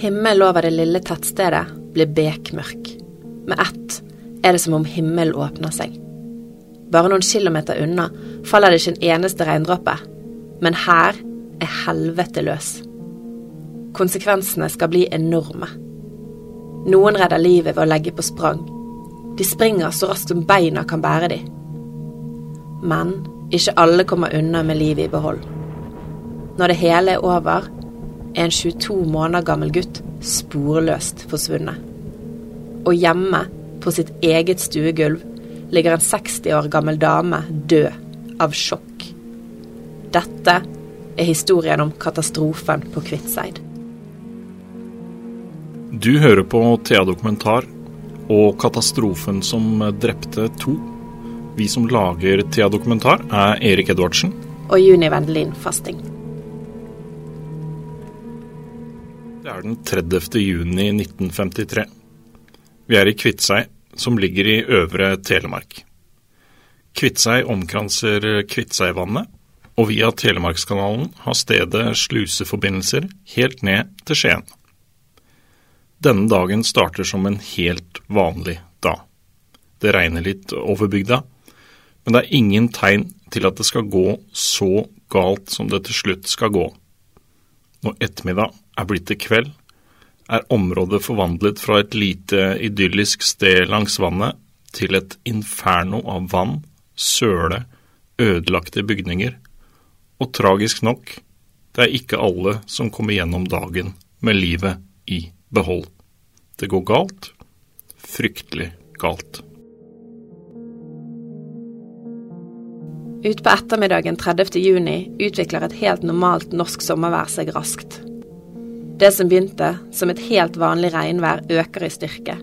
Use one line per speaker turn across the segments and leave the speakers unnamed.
Himmelen over det lille tettstedet blir bekmørk. Med ett er det som om himmelen åpner seg. Bare noen kilometer unna faller det ikke en eneste regndråpe, men her er helvete løs. Konsekvensene skal bli enorme. Noen redder livet ved å legge på sprang. De springer så raskt som beina kan bære de. Men ikke alle kommer unna med livet i behold. Når det hele er over, er en 22 måneder gammel gutt sporløst forsvunnet. Og hjemme, på sitt eget stuegulv, ligger en 60 år gammel dame død av sjokk. Dette er historien om katastrofen på Kvitseid.
Du hører på Thea Dokumentar og katastrofen som drepte to. Vi som lager Thea Dokumentar, er Erik Edvardsen.
Og Juni Vendelin Fasting.
Er den 30. juni 1953. Vi er i Kviteseid, som ligger i Øvre Telemark. Kviteseid omkranser Kviteseidvannet, og via Telemarkskanalen har stedet sluseforbindelser helt ned til Skien. Denne dagen starter som en helt vanlig dag. Det regner litt over bygda, men det er ingen tegn til at det skal gå så galt som det til slutt skal gå. Når ettermiddag er blitt til kveld, er området forvandlet fra et lite idyllisk sted langs vannet til et inferno av vann, søle, ødelagte bygninger, og tragisk nok, det er ikke alle som kommer gjennom dagen med livet i behold. Det går galt, fryktelig galt.
Utpå ettermiddagen 30. juni utvikler et helt normalt norsk sommervær seg raskt. Det som begynte som et helt vanlig regnvær, øker i styrke.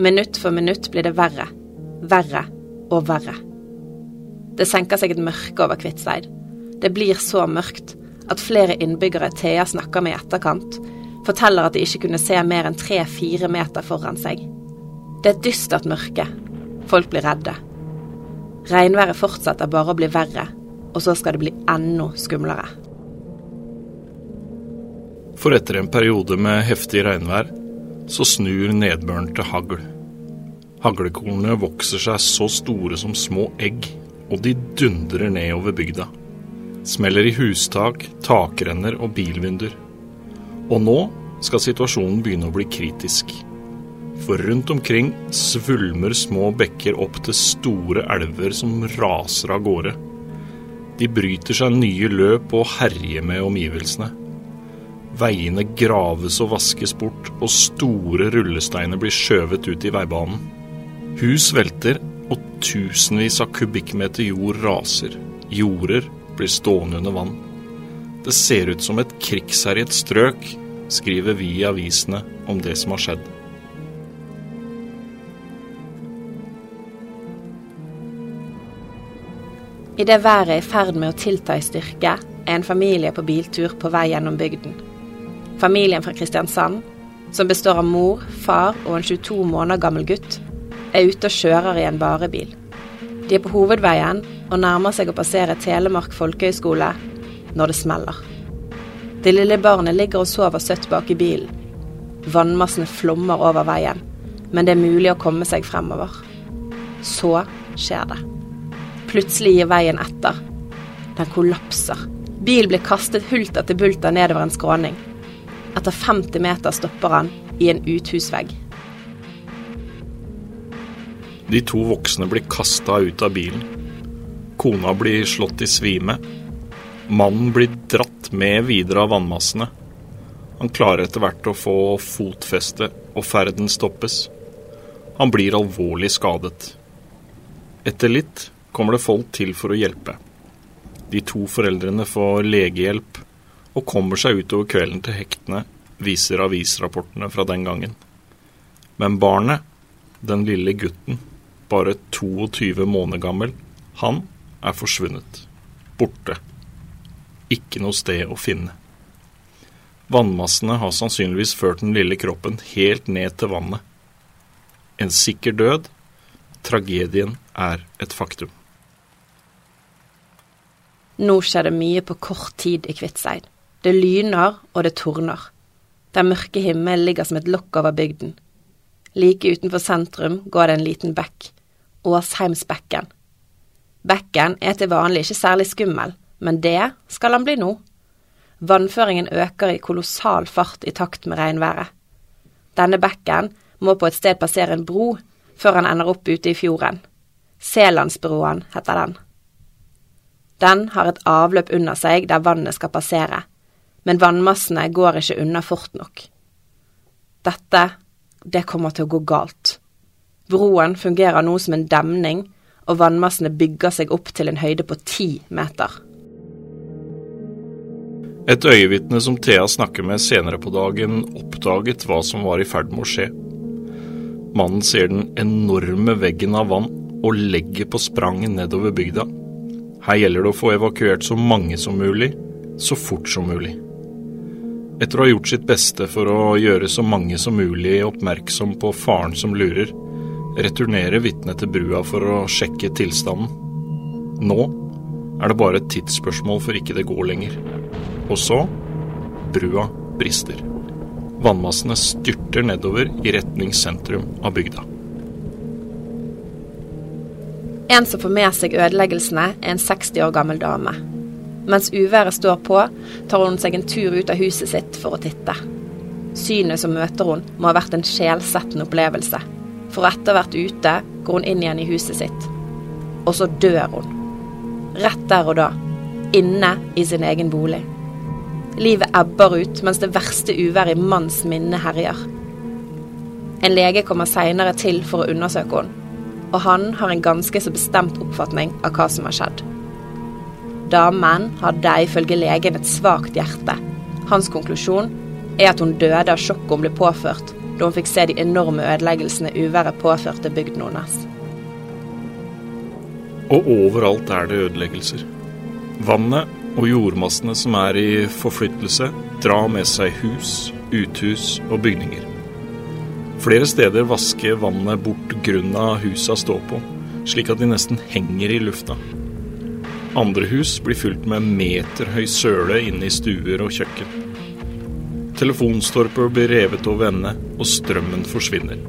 Minutt for minutt blir det verre, verre og verre. Det senker seg et mørke over Kvitseid. Det blir så mørkt at flere innbyggere Thea snakker med i etterkant, forteller at de ikke kunne se mer enn tre-fire meter foran seg. Det er dystert mørke. Folk blir redde. Regnværet fortsetter bare å bli verre, og så skal det bli enda skumlere.
For etter en periode med heftig regnvær, så snur nedbøren til hagl. Haglekornene vokser seg så store som små egg, og de dundrer nedover bygda. Smeller i hustak, takrenner og bilvinduer. Og nå skal situasjonen begynne å bli kritisk. For rundt omkring svulmer små bekker opp til store elver som raser av gårde. De bryter seg nye løp og herjer med omgivelsene. Veiene graves og vaskes bort, og store rullesteiner blir skjøvet ut i veibanen. Hus velter, og tusenvis av kubikkmeter jord raser. Jorder blir stående under vann. Det ser ut som et krigsherjet strøk, skriver vi i avisene om det som har skjedd.
Idet været er i ferd med å tilta i styrke, er en familie på biltur på vei gjennom bygden. Familien fra Kristiansand, som består av mor, far og en 22 måneder gammel gutt, er ute og kjører i en varebil. De er på hovedveien og nærmer seg å passere Telemark folkehøgskole når det smeller. Det lille barnet ligger og sover søtt bak i bilen. Vannmassene flommer over veien, men det er mulig å komme seg fremover. Så skjer det. Plutselig gir veien etter. Den kollapser. Bilen blir kastet hulter til bulter nedover en skråning. Etter 50 meter stopper han i en uthusvegg.
De to voksne blir kasta ut av bilen. Kona blir slått i svime. Mannen blir dratt med videre av vannmassene. Han klarer etter hvert å få fotfeste, og ferden stoppes. Han blir alvorlig skadet. Etter litt kommer det folk til for å hjelpe. De to foreldrene får legehjelp og kommer seg utover kvelden til hektene, viser avisrapportene fra den gangen. Men barnet, den lille gutten, bare 22 måneder gammel, han er forsvunnet. Borte. Ikke noe sted å finne. Vannmassene har sannsynligvis ført den lille kroppen helt ned til vannet. En sikker død. Tragedien er et faktum.
Nå skjer det mye på kort tid i Kviteseid. Det lyner og det tordner. Den mørke himmelen ligger som et lokk over bygden. Like utenfor sentrum går det en liten bekk, Åsheimsbekken. Bekken er til vanlig ikke særlig skummel, men det skal han bli nå. Vannføringen øker i kolossal fart i takt med regnværet. Denne bekken må på et sted passere en bro før han ender opp ute i fjorden. Selandsbroen heter den. Den har et avløp under seg der vannet skal passere, men vannmassene går ikke unna fort nok. Dette, det kommer til å gå galt. Broen fungerer nå som en demning, og vannmassene bygger seg opp til en høyde på ti meter.
Et øyevitne som Thea snakker med senere på dagen, oppdaget hva som var i ferd med å skje. Mannen ser den enorme veggen av vann og legger på spranget nedover bygda. Her gjelder det å få evakuert så mange som mulig, så fort som mulig. Etter å ha gjort sitt beste for å gjøre så mange som mulig oppmerksom på faren som lurer, returnerer vitnet til brua for å sjekke tilstanden. Nå er det bare et tidsspørsmål for ikke det går lenger. Og så brua brister. Vannmassene styrter nedover i retning sentrum av bygda.
En som får med seg ødeleggelsene, er en 60 år gammel dame. Mens uværet står på, tar hun seg en tur ut av huset sitt for å titte. Synet som møter hun, må ha vært en sjelsettende opplevelse. For etter vært ute, går hun inn igjen i huset sitt. Og så dør hun. Rett der og da. Inne i sin egen bolig. Livet ebber ut mens det verste uværet i manns minne herjer. En lege kommer seinere til for å undersøke henne, og han har en ganske så bestemt oppfatning av hva som har skjedd. Damen hadde ifølge legen et svakt hjerte. Hans konklusjon er at hun døde av sjokket hun ble påført da hun fikk se de enorme ødeleggelsene uværet påførte bygden hennes.
Og overalt er det ødeleggelser. Vannet og jordmassene som er i forflyttelse, drar med seg hus, uthus og bygninger. Flere steder vasker vannet bort grunna husa står på, slik at de nesten henger i lufta. Andre hus blir fylt med meterhøy søle inne i stuer og kjøkken. Telefonstorper blir revet over ende, og strømmen forsvinner.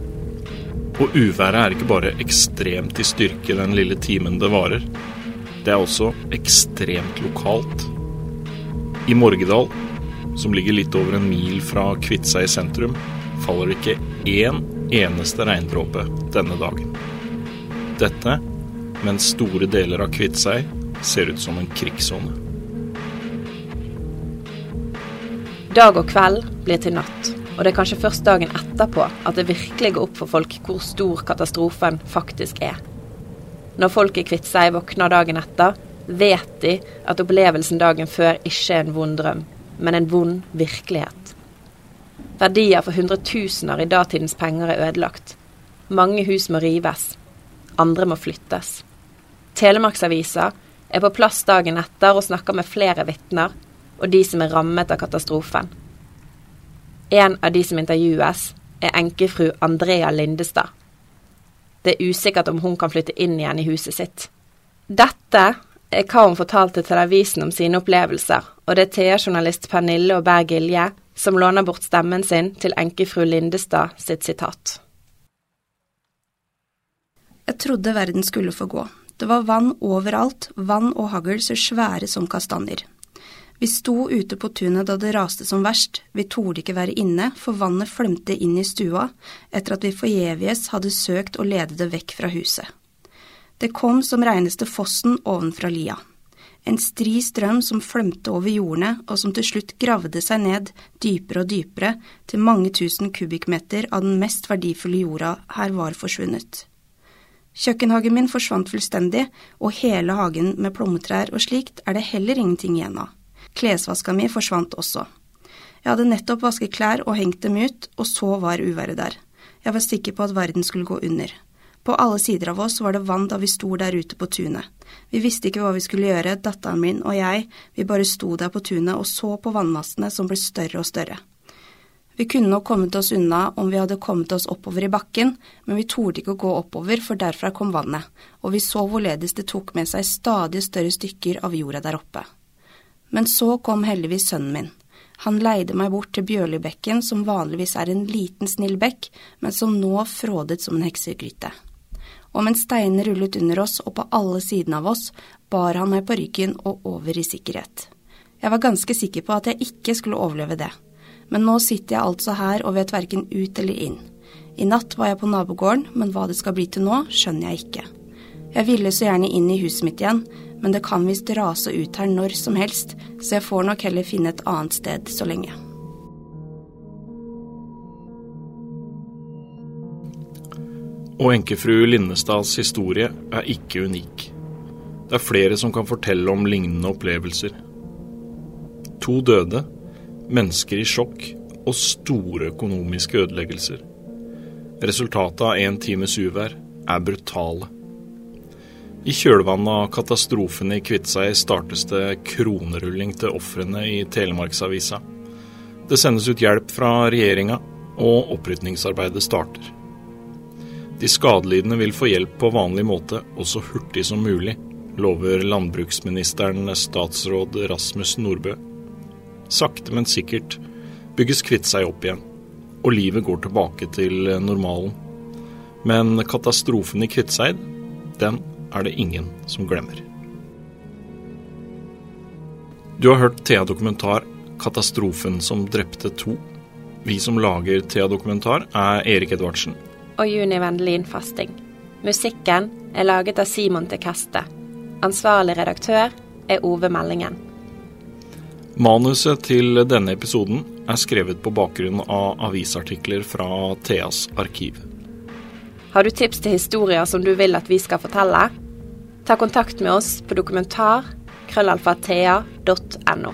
Og uværet er ikke bare ekstremt i styrke den lille timen det varer. Det er også ekstremt lokalt. I Morgedal, som ligger litt over en mil fra Kviteseid sentrum, faller det ikke én eneste regndråpe denne dagen. Dette mens store deler av Kviteseid ser ut som en krigssone.
Dag og kveld blir til natt, og det er kanskje først dagen etterpå at det virkelig går opp for folk hvor stor katastrofen faktisk er. Når folk i Kviteseid våkner dagen etter, vet de at opplevelsen dagen før ikke er en vond drøm, men en vond virkelighet. Verdier for hundretusener i datidens penger er ødelagt. Mange hus må rives. Andre må flyttes. Telemarksavisa er på plass dagen etter og snakker med flere vitner og de som er rammet av katastrofen. En av de som intervjues, er enkefru Andrea Lindestad. Det er usikkert om hun kan flytte inn igjen i huset sitt. Dette er hva hun fortalte til avisen om sine opplevelser, og det er TA-journalist Pernille og Berg Gilje som låner bort stemmen sin til enkefru Lindestad sitt sitat.
Jeg trodde verden skulle få gå. Det var vann overalt, vann og hagl så svære som kastanjer. Vi sto ute på tunet da det raste som verst, vi torde ikke være inne, for vannet flømte inn i stua etter at vi forgjeves hadde søkt å lede det vekk fra huset. Det kom som reineste fossen ovenfra lia. En stri strøm som flømte over jordene, og som til slutt gravde seg ned dypere og dypere, til mange tusen kubikkmeter av den mest verdifulle jorda her var forsvunnet. Kjøkkenhagen min forsvant fullstendig, og hele hagen med plommetrær og slikt er det heller ingenting igjen av. Klesvaska mi forsvant også. Jeg hadde nettopp vasket klær og hengt dem ut, og så var uværet der. Jeg var sikker på at verden skulle gå under. På alle sider av oss var det vann da vi sto der ute på tunet. Vi visste ikke hva vi skulle gjøre, datteren min og jeg, vi bare sto der på tunet og så på vannmassene som ble større og større. Vi kunne nok kommet oss unna om vi hadde kommet oss oppover i bakken, men vi torde ikke å gå oppover, for derfra kom vannet, og vi så hvorledes det tok med seg stadig større stykker av jorda der oppe. Men så kom heldigvis sønnen min. Han leide meg bort til Bjørlibekken, som vanligvis er en liten, snill bekk, men som nå frådet som en heksegryte. Og mens steinene rullet under oss og på alle sidene av oss, bar han meg på ryggen og over i sikkerhet. Jeg var ganske sikker på at jeg ikke skulle overleve det, men nå sitter jeg altså her og vet verken ut eller inn. I natt var jeg på nabogården, men hva det skal bli til nå, skjønner jeg ikke. Jeg ville så gjerne inn i huset mitt igjen, men det kan visst rase ut her når som helst, så jeg får nok heller finne et annet sted så lenge.
Og enkefru Linnestads historie er ikke unik. Det er flere som kan fortelle om lignende opplevelser. To døde, mennesker i sjokk og store økonomiske ødeleggelser. Resultatet av én times uvær er brutale. I kjølvannet av katastrofen i Kviteseid startes det kronerulling til ofrene i Telemarksavisa. Det sendes ut hjelp fra regjeringa, og opprydningsarbeidet starter. De skadelidende vil få hjelp på vanlig måte og så hurtig som mulig, lover landbruksministeren statsråd Rasmus Nordbø. Sakte, men sikkert bygges kvitt seg opp igjen, og livet går tilbake til normalen. Men katastrofen i Kviteseid, den er det ingen som glemmer. Du har hørt Thea Dokumentar 'Katastrofen som drepte to'. Vi som lager Thea Dokumentar, er Erik Edvardsen.
Og Juni Vendelin Fasting. Musikken er laget av Simon Tekaste. Ansvarlig redaktør er Ove Meldingen.
Manuset til denne episoden er skrevet på bakgrunn av avisartikler fra Theas arkiv.
Har du tips til historier som du vil at vi skal fortelle? Ta kontakt med oss på dokumentar krøllalfathea.no.